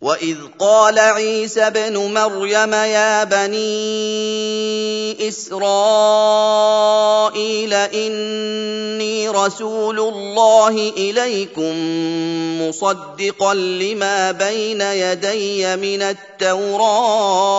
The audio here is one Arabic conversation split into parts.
واذ قال عيسى ابن مريم يا بني اسرائيل اني رسول الله اليكم مصدقا لما بين يدي من التوراه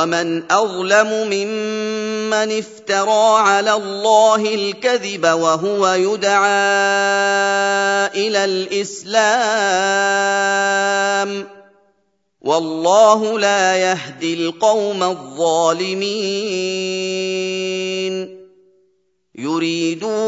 ومن اظلم ممن افترى على الله الكذب وهو يدعى إلى الاسلام والله لا يهدي القوم الظالمين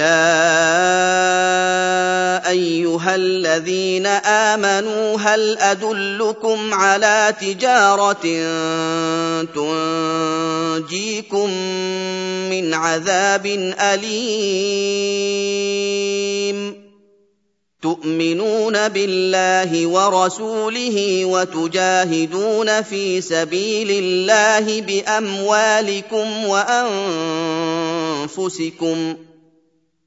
يا ايها الذين امنوا هل ادلكم على تجاره تنجيكم من عذاب اليم تؤمنون بالله ورسوله وتجاهدون في سبيل الله باموالكم وانفسكم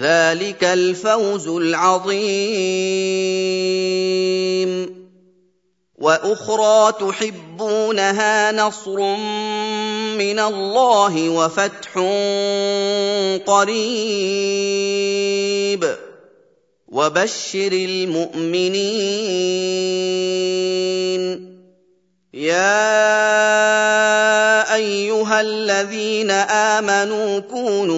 ذلك الفوز العظيم. وأخرى تحبونها نصر من الله وفتح قريب. وبشر المؤمنين. يا أيها الذين آمنوا كونوا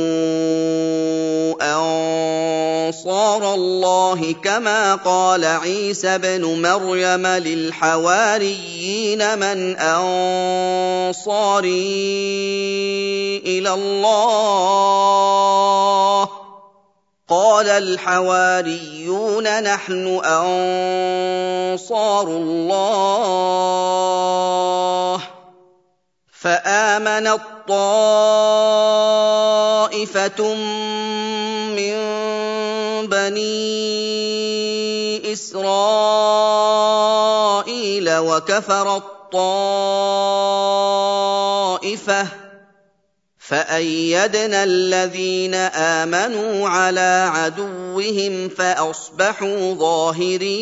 أنصار الله كما قال عيسى ابن مريم للحواريين من أنصاري إلى الله. قال الحواريون نحن أنصار الله. فامنت طائفه من بني اسرائيل وكفر الطائفه فايدنا الذين امنوا على عدوهم فاصبحوا ظاهرين